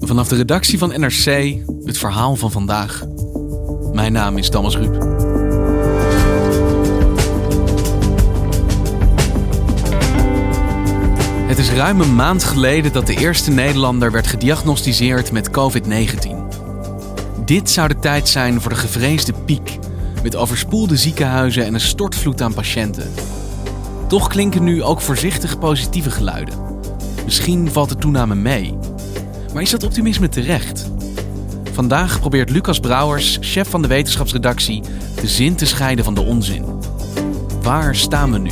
Vanaf de redactie van NRC het verhaal van vandaag. Mijn naam is Thomas Ruip. Het is ruim een maand geleden dat de eerste Nederlander werd gediagnosticeerd met COVID-19. Dit zou de tijd zijn voor de gevreesde piek, met overspoelde ziekenhuizen en een stortvloed aan patiënten. Toch klinken nu ook voorzichtig positieve geluiden. Misschien valt de toename mee. Maar is dat optimisme terecht? Vandaag probeert Lucas Brouwers, chef van de wetenschapsredactie, de zin te scheiden van de onzin. Waar staan we nu?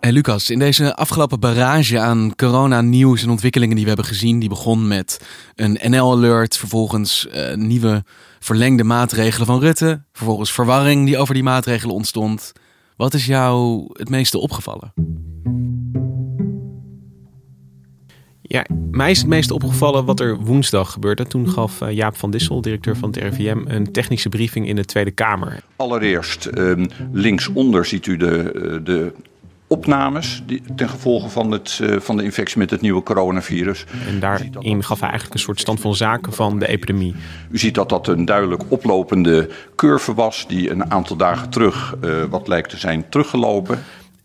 Hey Lucas, in deze afgelopen barrage aan corona-nieuws en ontwikkelingen die we hebben gezien, die begon met een NL-alert, vervolgens uh, nieuwe verlengde maatregelen van Rutte, vervolgens verwarring die over die maatregelen ontstond. Wat is jou het meeste opgevallen? Ja, mij is het meest opgevallen wat er woensdag gebeurde. Toen gaf eh, Jaap van Dissel, directeur van het RIVM, een technische briefing in de Tweede Kamer. Allereerst, um, linksonder ziet u de, de opnames die, ten gevolge van, het, uh, van de infectie met het nieuwe coronavirus. En daarin gaf hij eigenlijk een soort stand van zaken van de epidemie. U ziet dat dat een duidelijk oplopende curve was die een aantal dagen terug, uh, wat lijkt te zijn, teruggelopen.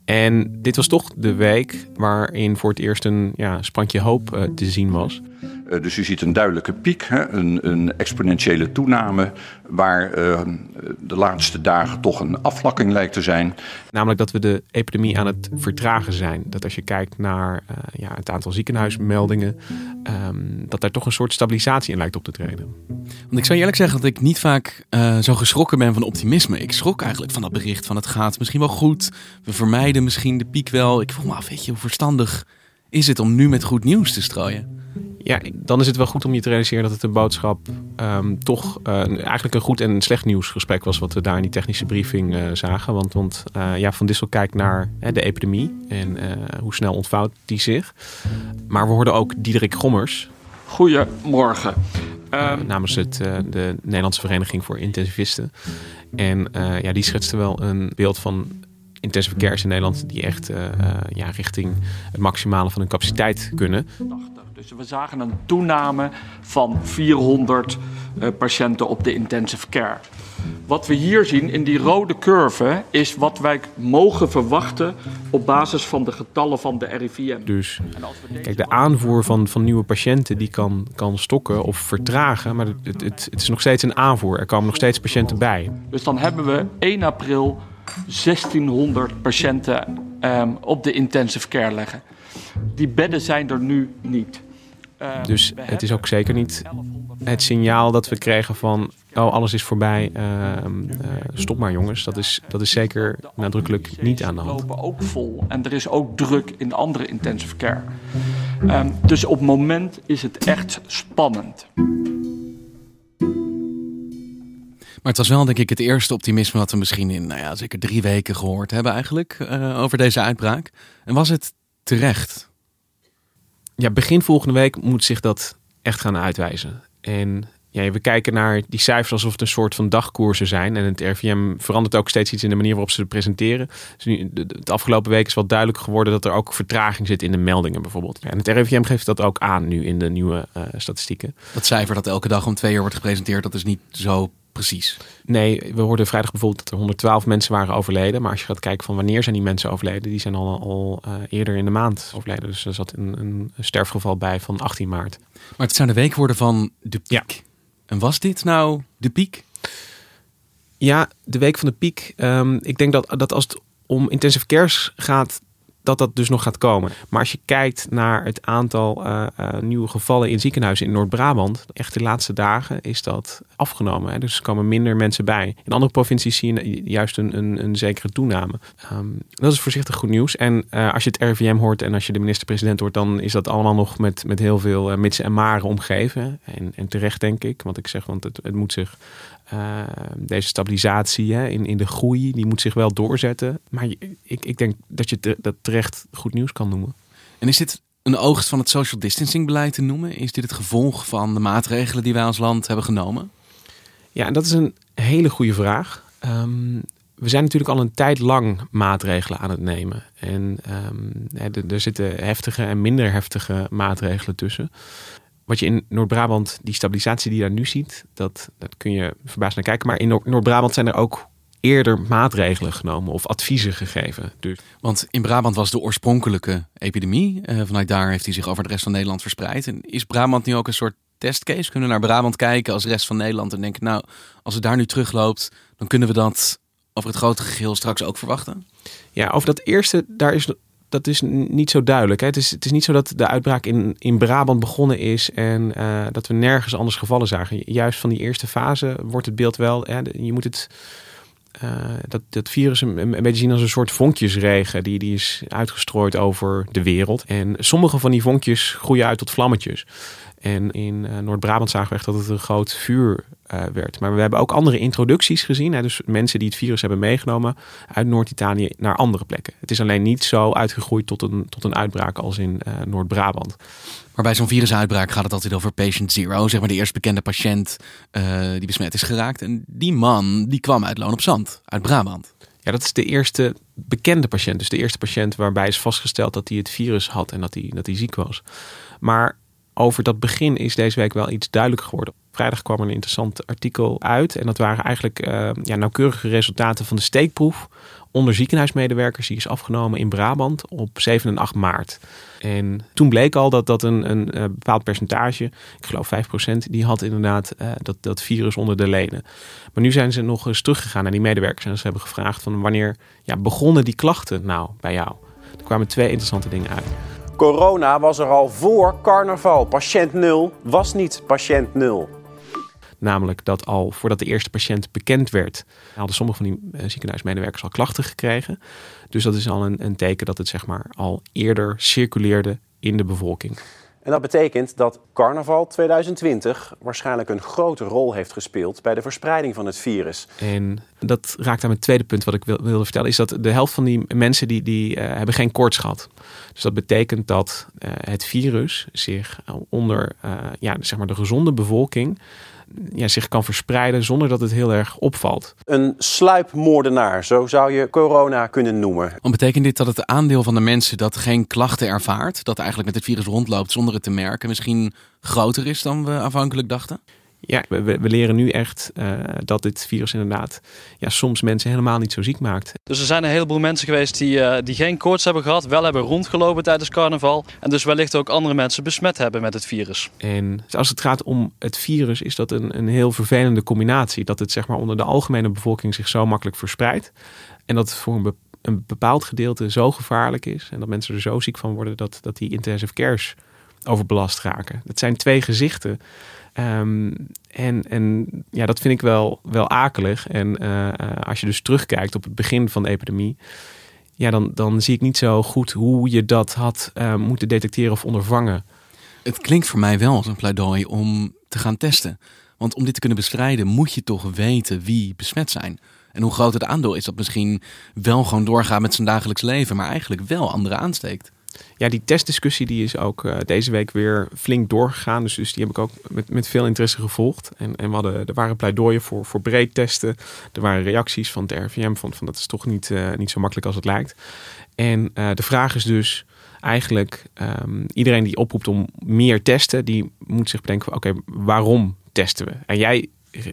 En dit was toch de week waarin voor het eerst een ja, sprankje hoop uh, te zien was. Uh, dus u ziet een duidelijke piek, hè, een, een, exponentiële toename, waar uh, de laatste dagen toch een afvlakking lijkt te zijn. Namelijk dat we de epidemie aan het vertragen zijn. Dat als je kijkt naar uh, ja, het aantal ziekenhuismeldingen, um, dat daar toch een soort stabilisatie in lijkt op te treden. Want ik zou eerlijk zeggen dat ik niet vaak zo geschrokken ben van optimisme. Ik schrok eigenlijk van dat bericht van het gaat misschien wel goed. We vermijden misschien de piek wel. Ik vroeg me af, weet je, hoe verstandig is het om nu met goed nieuws te strooien? ja, dan is het wel goed om je te realiseren dat het een boodschap um, toch uh, eigenlijk een goed en slecht nieuwsgesprek was wat we daar in die technische briefing uh, zagen. Want, want uh, ja, Van Dissel kijkt naar de epidemie en hoe snel ontvouwt die zich. Maar we hoorden ook Diederik Gommers. Goedemorgen. Um... namens het, de Nederlandse Vereniging voor Intensivisten. En ja, die schetste wel een beeld van intensive cares in Nederland die echt ja, richting het maximale van hun capaciteit kunnen. Dus we zagen een toename van 400 uh, patiënten op de intensive care. Wat we hier zien in die rode curve is wat wij mogen verwachten op basis van de getallen van de RIVM. Dus kijk, de aanvoer van, van nieuwe patiënten die kan, kan stokken of vertragen, maar het, het, het is nog steeds een aanvoer. Er komen nog steeds patiënten bij. Dus dan hebben we 1 april 1600 patiënten um, op de intensive care leggen. Die bedden zijn er nu niet. Uh, dus het is ook zeker niet het signaal dat we kregen van... oh, alles is voorbij, uh, uh, stop maar jongens. Dat is, dat is zeker nadrukkelijk niet aan de hand. lopen ook vol en er is ook druk in andere intensive care. Um, dus op het moment is het echt spannend. Maar het was wel denk ik het eerste optimisme dat we misschien in nou ja, zeker drie weken gehoord hebben eigenlijk uh, over deze uitbraak. En was het terecht? Ja, begin volgende week moet zich dat echt gaan uitwijzen. En ja, we kijken naar die cijfers alsof het een soort van dagkoersen zijn. En het RVM verandert ook steeds iets in de manier waarop ze het presenteren. Dus nu, de, de afgelopen week is wel duidelijk geworden dat er ook vertraging zit in de meldingen bijvoorbeeld. Ja, en het RIVM geeft dat ook aan nu in de nieuwe uh, statistieken. Dat cijfer dat elke dag om twee uur wordt gepresenteerd, dat is niet zo precies? Nee, we hoorden vrijdag bijvoorbeeld dat er 112 mensen waren overleden. Maar als je gaat kijken van wanneer zijn die mensen overleden, die zijn al, al uh, eerder in de maand overleden. Dus er zat een, een sterfgeval bij van 18 maart. Maar het zou de week worden van de piek. Ja. En was dit nou de piek? Ja, de week van de piek. Um, ik denk dat, dat als het om intensive cares gaat, dat dat dus nog gaat komen. Maar als je kijkt naar het aantal uh, uh, nieuwe gevallen in ziekenhuizen in Noord-Brabant, echt de laatste dagen is dat afgenomen. Hè? Dus er komen minder mensen bij. In andere provincies zie je juist een, een, een zekere toename. Um, dat is voorzichtig goed nieuws. En uh, als je het RIVM hoort en als je de minister-president hoort, dan is dat allemaal nog met, met heel veel mitsen en maren omgeven. En, en terecht denk ik, want ik zeg, want het, het moet zich uh, deze stabilisatie hè, in, in de groei, die moet zich wel doorzetten. Maar ik, ik denk dat je dat terecht goed nieuws kan noemen. En is dit een oogst van het social distancing beleid te noemen? Is dit het gevolg van de maatregelen die wij als land hebben genomen? Ja, en dat is een hele goede vraag. Um, we zijn natuurlijk al een tijd lang maatregelen aan het nemen. En um, er zitten heftige en minder heftige maatregelen tussen wat je in Noord-Brabant, die stabilisatie die je daar nu ziet, dat, dat kun je verbaasd naar kijken. Maar in Noord-Brabant zijn er ook eerder maatregelen genomen of adviezen gegeven. Dus... Want in Brabant was de oorspronkelijke epidemie. Uh, vanuit daar heeft hij zich over de rest van Nederland verspreid. En is Brabant nu ook een soort testcase? Kunnen we naar Brabant kijken als rest van Nederland en denken, nou, als het daar nu terugloopt, dan kunnen we dat over het grote geheel straks ook verwachten? Ja, over dat eerste, daar is dat is niet zo duidelijk. Hè? Het, is, het is niet zo dat de uitbraak in, in Brabant begonnen is en uh, dat we nergens anders gevallen zagen. Juist van die eerste fase wordt het beeld wel. Hè, je moet het. Uh, dat, dat virus een, een, beetje zien als een soort vonkjesregen. Die, die is uitgestrooid over de wereld. En sommige van die vonkjes groeien uit tot vlammetjes. En in uh, Noord-Brabant zagen we echt dat het een groot vuur uh, werd. Maar we hebben ook andere introducties gezien. Hè, dus mensen die het virus hebben meegenomen uit Noord-Italië naar andere plekken. Het is alleen niet zo uitgegroeid tot een, tot een uitbraak als in uh, Noord-Brabant. Maar bij zo'n virusuitbraak gaat het altijd over patient zero. Zeg maar de eerste bekende patiënt die besmet is geraakt. En die man die kwam uit Loon op Zand, uit Brabant. Ja, dat is de eerste bekende patiënt. Dus de eerste patiënt waarbij is vastgesteld dat hij het virus had en dat hij, dat hij ziek was. Maar over dat begin is deze week wel iets duidelijker geworden. Vrijdag kwam een interessant artikel uit. En dat waren eigenlijk uh, ja, nauwkeurige resultaten van de steekproef onder ziekenhuismedewerkers. Die is afgenomen in Brabant op 7 en 8 maart. En toen bleek al dat, dat een, een, een bepaald percentage, ik geloof 5%, die had inderdaad uh, dat, dat virus onder de leden. Maar nu zijn ze nog eens teruggegaan naar die medewerkers. En ze hebben gevraagd van wanneer ja, begonnen die klachten nou bij jou? Er kwamen twee interessante dingen uit. Corona was er al voor carnaval. Patiënt 0 was niet patiënt 0. Namelijk dat al voordat de eerste patiënt bekend werd, hadden sommige van die eh, ziekenhuismedewerkers al klachten gekregen. Dus dat is al een, een teken dat het zeg maar al eerder circuleerde in de bevolking. En dat betekent dat carnaval 2020 waarschijnlijk een grote rol heeft gespeeld bij de verspreiding van het virus. En dat raakt aan mijn tweede punt wat ik wil, wilde vertellen, is dat de helft van die mensen die, die uh, hebben geen koorts gehad. Dus dat betekent dat uh, het virus zich onder uh, ja, zeg maar de gezonde bevolking ja, zich kan verspreiden zonder dat het heel erg opvalt. Een sluipmoordenaar, zo zou je corona kunnen noemen. Dan betekent dit dat het aandeel van de mensen dat geen klachten ervaart, dat eigenlijk met het virus rondloopt zonder het te merken, misschien groter is dan we aanvankelijk dachten? Ja, we, we, leren nu echt uh, dat dit virus inderdaad ja, soms mensen helemaal niet zo ziek maakt. Dus er zijn een heleboel mensen geweest die, uh, die geen koorts hebben gehad, wel hebben rondgelopen tijdens carnaval. En dus wellicht ook andere mensen besmet hebben met het virus. En als het gaat om het virus, is dat een, een heel vervelende combinatie. Dat het zeg maar onder de algemene bevolking zich zo makkelijk verspreidt. En dat het voor een bepaald gedeelte zo gevaarlijk is. En dat mensen er zo ziek van worden dat, dat die intensive cares overbelast raken. Het zijn twee gezichten Um, en, en ja, dat vind ik wel, wel akelig. En uh, als je dus terugkijkt op het begin van de epidemie, ja, dan, dan zie ik niet zo goed hoe je dat had uh, moeten detecteren of ondervangen. Het klinkt voor mij wel als een pleidooi om te gaan testen. Want om dit te kunnen bestrijden, moet je toch weten wie besmet zijn. En hoe groot het aandeel is dat misschien wel gewoon doorgaat met zijn dagelijks leven, maar eigenlijk wel anderen aansteekt ja, die testdiscussie die is ook uh, deze week weer flink doorgegaan. Dus, dus die heb ik ook met, met veel interesse gevolgd. En, en we er waren pleidooien voor, voor breed testen. Er waren reacties van het RVM van, van dat is toch niet, uh, niet zo makkelijk als het lijkt. En uh, de vraag is dus eigenlijk, um, iedereen die oproept om meer testen, die moet zich bedenken, oké, waarom testen we? En jij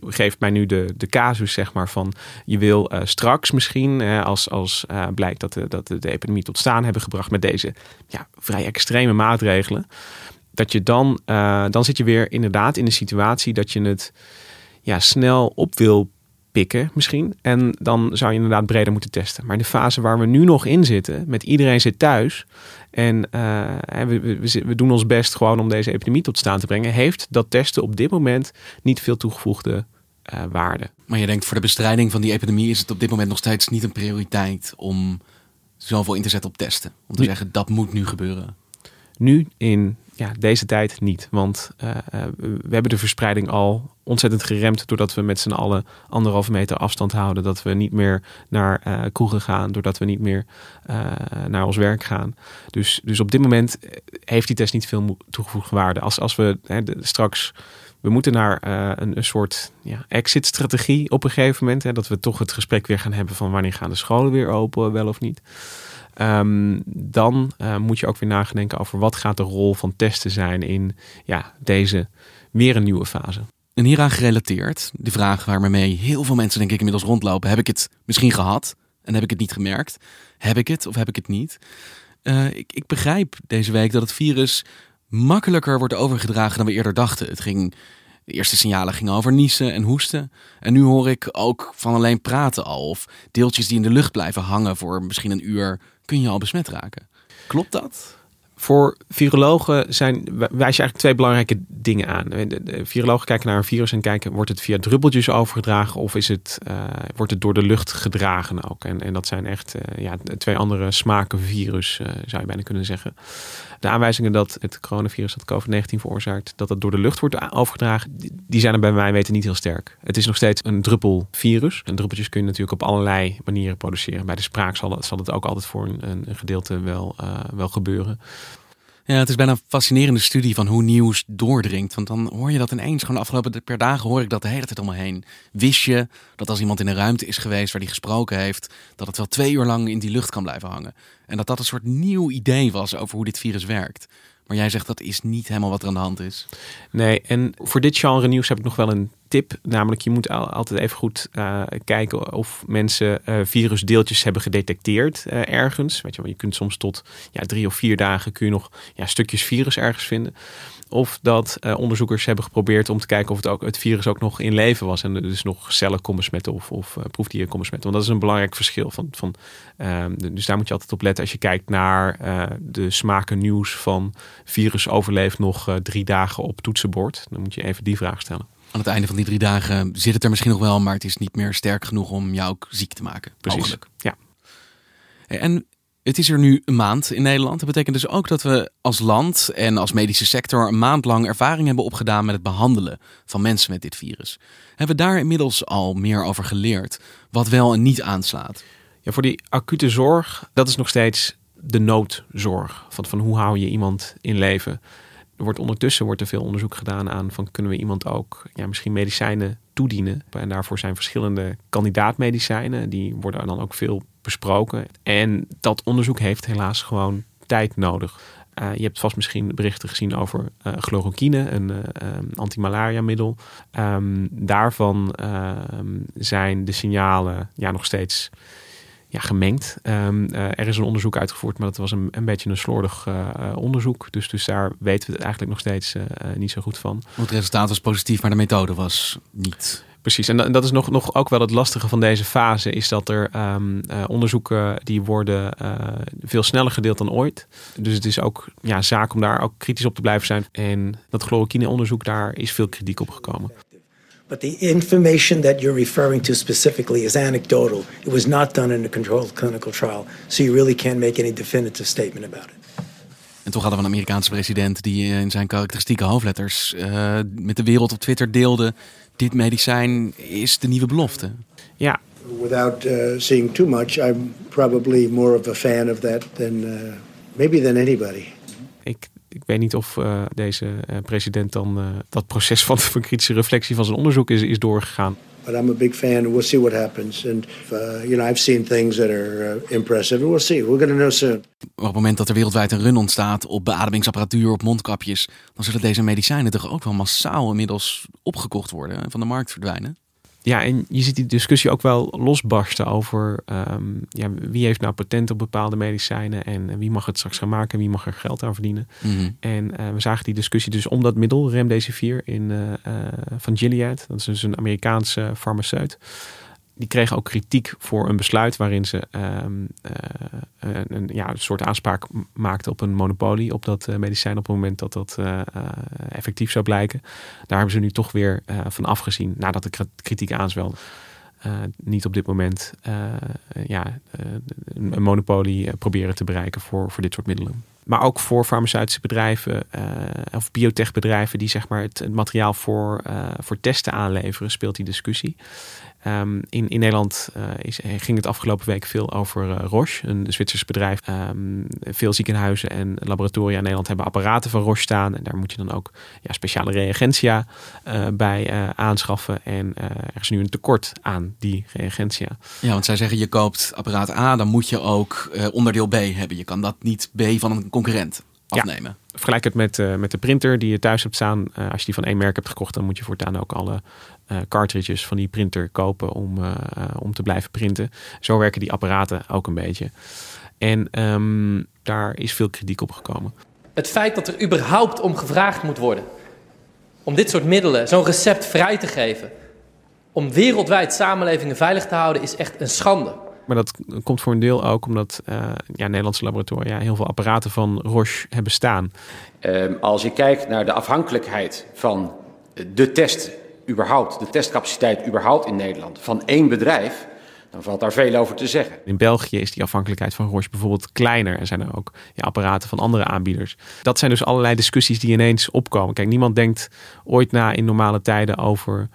geeft mij nu de, de casus, zeg maar, van je wil uh, straks misschien, als, als uh, blijkt dat, de, dat de epidemie tot staan hebben gebracht met deze ja, vrij extreme maatregelen, dat je dan, uh, dan zit je weer inderdaad in de situatie dat je het ja, snel op wil pikken misschien. En dan zou je inderdaad breder moeten testen. Maar de fase waar we nu nog in zitten, met iedereen zit thuis. En uh, we, we, we, doen ons best gewoon om deze epidemie tot staan te brengen. Heeft dat testen op dit moment niet veel toegevoegde uh, waarde. Maar je denkt voor de bestrijding van die epidemie is het op dit moment nog steeds niet een prioriteit om zoveel in te zetten op testen. Om te nu, zeggen dat moet nu gebeuren. Nu in ja, deze tijd niet. Want uh, we hebben de verspreiding al ontzettend geremd doordat we met z'n allen anderhalve meter afstand houden. Dat we niet meer naar uh, kroegen gaan, doordat we niet meer naar ons werk gaan. Dus, dus op dit moment heeft die test niet veel toegevoegde waarde. Als, als we hè, straks. We moeten naar een, een, soort ja, exit-strategie op een gegeven moment. Hè, dat we toch het gesprek weer gaan hebben van wanneer gaan de scholen weer open, wel of niet. Um, dan uh, moet je ook weer nadenken over wat gaat de rol van testen zijn in ja, deze weer een nieuwe fase. En hieraan gerelateerd, de vraag waarmee heel veel mensen denk ik inmiddels rondlopen. Heb ik het misschien gehad en heb ik het niet gemerkt? Heb ik het of heb ik het niet? Uh, ik, ik begrijp deze week dat het virus makkelijker wordt overgedragen dan we eerder dachten. Het ging de eerste signalen gingen over niezen en hoesten. En nu hoor ik ook van alleen praten al. Of deeltjes die in de lucht blijven hangen voor misschien een uur kun je al besmet raken. Klopt dat? Voor virologen zijn, wijs je eigenlijk twee belangrijke dingen aan. De, virologen kijken naar een virus en kijken, wordt het via druppeltjes overgedragen of is het, uh, wordt het door de lucht gedragen ook? En, en dat zijn echt uh, ja, twee andere smaken virus, uh, zou je bijna kunnen zeggen. De aanwijzingen dat het coronavirus dat COVID-19 veroorzaakt, dat het door de lucht wordt overgedragen, die zijn er bij mij weten niet heel sterk. Het is nog steeds een druppelvirus. En druppeltjes kun je natuurlijk op allerlei manieren produceren. Bij de spraak zal het, zal het ook altijd voor een, een gedeelte wel, wel gebeuren. Ja, het is bijna een fascinerende studie van hoe nieuws doordringt. Want dan hoor je dat ineens. Gewoon afgelopen per dagen hoor ik dat de hele tijd om me heen. Wist je dat als iemand in een ruimte is geweest waar die gesproken heeft, dat het wel twee uur lang in die lucht kan blijven hangen? En dat dat een soort nieuw idee was over hoe dit virus werkt. Maar jij zegt dat is niet helemaal wat er aan de hand is. Nee, en voor dit genre nieuws heb ik nog wel een tip. Namelijk, je moet altijd even goed uh, kijken of mensen uh, virusdeeltjes hebben gedetecteerd uh, ergens. Weet je, wel, je kunt soms tot ja, drie of vier dagen kun je nog ja, stukjes virus ergens vinden. Of dat onderzoekers hebben geprobeerd om te kijken of het, ook, het virus ook nog in leven was. En dus nog cellen kon besmetten of, of proefdieren kon besmetten. Want dat is een belangrijk verschil. Van, van, ehm, dus daar moet je altijd op letten als je kijkt naar de smaken nieuws van virus overleeft nog drie dagen op toetsenbord. Dan moet je even die vraag stellen aan het einde van die drie dagen zit het er misschien nog wel, maar het is niet meer sterk genoeg om jou ook ziek te maken. Precies. Mogelijk. Ja. En het is er nu een maand in Nederland. Dat betekent dus ook dat we als land en als medische sector een maand lang ervaring hebben opgedaan met het behandelen van mensen met dit virus. Hebben we daar inmiddels al meer over geleerd wat wel en niet aanslaat? Ja, voor die acute zorg, dat is nog steeds de noodzorg. Van, van hoe hou je iemand in leven? Er wordt ondertussen wordt er veel onderzoek gedaan aan van kunnen we iemand ook ja, misschien medicijnen toedienen. En daarvoor zijn verschillende kandidaatmedicijnen. Die worden dan ook veel besproken. En dat onderzoek heeft helaas gewoon tijd nodig. Uh, je hebt vast misschien berichten gezien over uh, chloroquine, een uh, antimalaria middel. Um, daarvan ehm, zijn de signalen ja, nog steeds ja, gemengd. Um, uh, er is een onderzoek uitgevoerd, maar dat was een, een beetje een slordig uh, onderzoek. Dus, dus daar weten we het eigenlijk nog steeds uh, niet zo goed van. Het resultaat was positief, maar de methode was niet. Precies, en dat is nog, nog ook wel het lastige van deze fase, is dat er um, onderzoeken die worden veel sneller gedeeld dan ooit. Dus het is ook ja, zaak om daar ook kritisch op te blijven zijn. En dat chloroquine onderzoek, daar is veel kritiek op gekomen. But the information that you're referring to specifically is anecdotal. It was not done in a controlled clinical trial. So you really can't make any definitive statement about it. En toch hadden we een Amerikaanse president die in zijn karakteristieke hoofdletters uh, met de wereld op Twitter deelde: dit medicijn is de nieuwe belofte. Ja. Without uh, seeing too much, I'm probably more of a fan of that than uh, maybe than anybody. Ik ik weet niet of uh, deze uh, president dan uh, dat proces van, van kritische reflectie van zijn onderzoek is, is doorgegaan. But I'm a big fan. We'll see what happens. And uh, you know, I've seen things that are uh, impressive. We'll see. We're going to know soon. Op het moment dat er wereldwijd een run ontstaat op beademingsapparatuur, op mondkapjes, dan zullen deze medicijnen toch ook wel massaal inmiddels opgekocht worden en van de markt verdwijnen. Ja, en je ziet die discussie ook wel losbarsten over ehm, ja, wie heeft nou patent op bepaalde medicijnen en wie mag het straks gaan maken en wie mag er geld aan verdienen. Mhm. En eh, we zagen die discussie dus om dat middel, Remdesivir, in, eh, eh, van Gilead. Dat is dus een Amerikaanse farmaceut die kregen ook kritiek voor een besluit waarin ze ehm, eh, een, ja, een soort aanspraak maakten op een monopolie op dat uh, medicijn op het moment dat dat uh, effectief zou blijken. Daar hebben ze nu toch weer van afgezien nadat de kritiek aanzwelde. niet op dit moment ja, een, een monopolie proberen te bereiken voor, voor dit soort middelen. Maar ook voor farmaceutische bedrijven of biotechbedrijven die zeg maar het, het materiaal voor, voor testen aanleveren, speelt die discussie. Um, in, in Nederland uh, is, ging het afgelopen week veel over uh, Roche, een Zwitsers bedrijf. Um, veel ziekenhuizen en laboratoria in Nederland hebben apparaten van Roche staan. En daar moet je dan ook ja, speciale reagentia uh, bij aanschaffen. En er is nu een tekort aan die reagentia. Ja, want zij zeggen je koopt apparaat A, dan moet je ook onderdeel B hebben. Je kan dat niet B van een concurrent afnemen. Ja. Vergelijk het met, uh, met de printer die je thuis hebt staan. Uh, als je die van één merk hebt gekocht, dan moet je voortaan ook alle uh, cartridges van die printer kopen om, om te blijven printen. Zo werken die apparaten ook een beetje. En um, daar is veel kritiek op gekomen. Het feit dat er überhaupt om gevraagd moet worden om dit soort middelen, zo'n recept vrij te geven, om wereldwijd samenlevingen veilig te houden, is echt een schande. Maar dat komt voor een deel ook omdat uh, ja, Nederlandse laboratoria heel veel apparaten van Roche hebben staan. Um, als je kijkt naar de afhankelijkheid van de test überhaupt, de testcapaciteit überhaupt in Nederland, van één bedrijf, dan valt daar veel over te zeggen. In België is die afhankelijkheid van Roche bijvoorbeeld kleiner en zijn er ook ja, apparaten van andere aanbieders. Dat zijn dus allerlei discussies die ineens opkomen. Kijk, niemand denkt ooit na in normale tijden over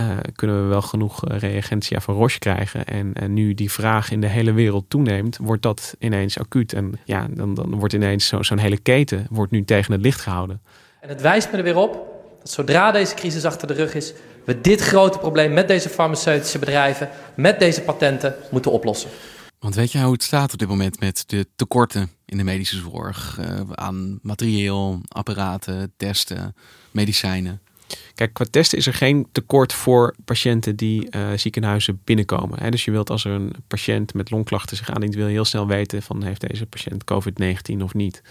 uh, kunnen we wel genoeg uh, reagentia van Roche krijgen. En, en, nu die vraag in de hele wereld toeneemt, wordt dat ineens acuut. En ja, dan, dan wordt ineens zo, zo'n hele keten wordt nu tegen het licht gehouden. En het wijst me er weer op dat zodra deze crisis achter de rug is, we dit grote probleem met deze farmaceutische bedrijven, met deze patenten, moeten oplossen. Want weet je hoe het staat op dit moment met de tekorten in de medische zorg uh, aan materieel, apparaten, testen, medicijnen? Kijk, qua testen is er geen tekort voor patiënten die uh, ziekenhuizen binnenkomen. Hè? Dus je wilt als er een patiënt met longklachten zich aandient, wil je heel snel weten van heeft deze patiënt COVID-19 of niet.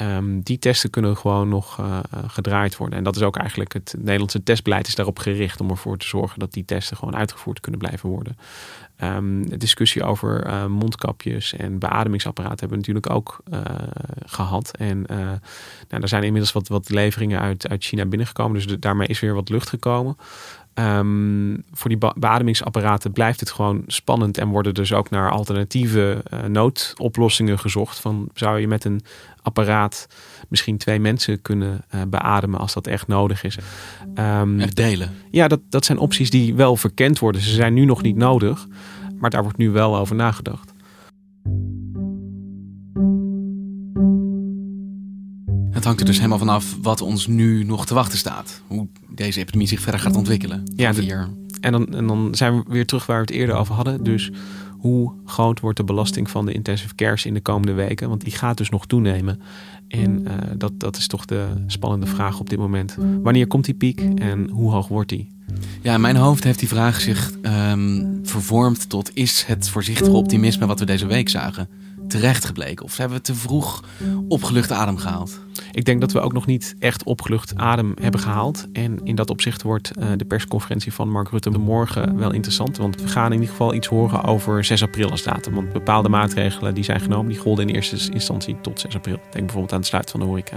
Um, die testen kunnen gewoon nog uh, gedraaid worden. En dat is ook eigenlijk het Nederlandse testbeleid is daarop gericht om ervoor te zorgen dat die testen gewoon uitgevoerd kunnen blijven worden. De discussie over uh, mondkapjes en beademingsapparaten hebben we natuurlijk ook gehad. En nou, er zijn inmiddels wat, wat leveringen uit, uit China binnengekomen. Dus daarmee is weer wat lucht gekomen. Um, voor die beademingsapparaten blijft het gewoon spannend en worden dus ook naar alternatieve uh, noodoplossingen gezocht. Van zou je met een apparaat misschien twee mensen kunnen uh, beademen als dat echt nodig is? Um, echt delen? Ja, dat, dat zijn opties die wel verkend worden. Ze zijn nu nog niet nodig, maar daar wordt nu wel over nagedacht. Het hangt er dus helemaal vanaf wat ons nu nog te wachten staat. Hoe deze epidemie zich verder gaat ontwikkelen. Ja, de, en, dan, en dan zijn we weer terug waar we het eerder over hadden. Dus hoe groot wordt de belasting van de intensive cares in de komende weken? Want die gaat dus nog toenemen. En uh, dat, dat is toch de spannende vraag op dit moment. Wanneer komt die piek en hoe hoog wordt die? Ja, in mijn hoofd heeft die vraag zich um, vervormd tot is het voorzichtige optimisme wat we deze week zagen terecht gebleken? Of hebben we te vroeg opgelucht adem gehaald? Ik denk dat we ook nog niet echt opgelucht adem hebben gehaald. En in dat opzicht wordt uh, de persconferentie van Mark Rutte morgen wel interessant. Want we gaan in ieder geval iets horen over 6 april als datum. Want bepaalde maatregelen die zijn genomen, die golden in eerste instantie tot 6 april. Denk bijvoorbeeld aan het sluiten van de horeca.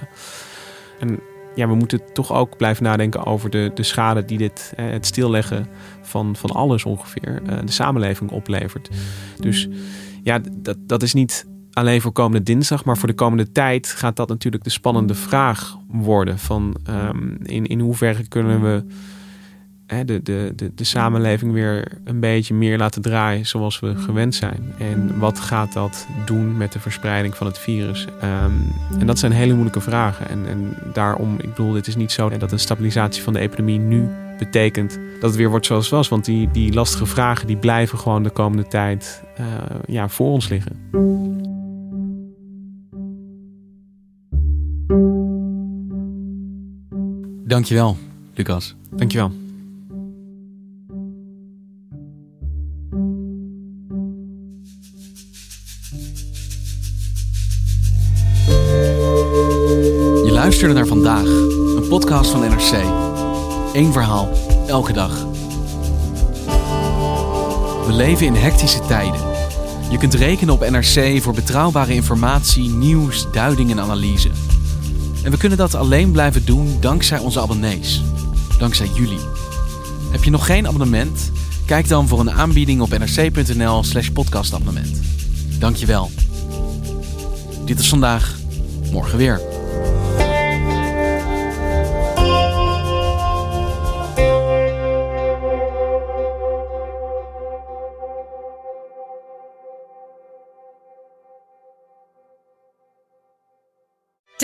En ja, we moeten toch ook blijven nadenken over de, de schade die dit, eh, het stilleggen van, van alles ongeveer, uh, de samenleving oplevert. Dus ja, dat, dat is niet alleen voor komende dinsdag, maar voor de komende tijd gaat dat natuurlijk de spannende vraag worden. Van um, in, in hoeverre kunnen we hè, de, de, de, samenleving weer een beetje meer laten draaien zoals we gewend zijn. En wat gaat dat doen met de verspreiding van het virus? Um, en dat zijn hele moeilijke vragen. En, en daarom, ik bedoel, dit is niet zo dat een stabilisatie van de epidemie nu betekent dat het weer wordt zoals het was. Want die, die lastige vragen die blijven gewoon de komende tijd uh, ja, voor ons liggen. Dankjewel, Lucas. Dankjewel. Eén verhaal, elke dag. We leven in hectische tijden. Je kunt rekenen op NRC voor betrouwbare informatie, nieuws, duiding en analyse. En we kunnen dat alleen blijven doen dankzij onze abonnees. Dankzij jullie. Heb je nog geen abonnement? Kijk dan voor een aanbieding op nrc.nl slash podcastabonnement. Dankjewel. Dit is vandaag, morgen weer.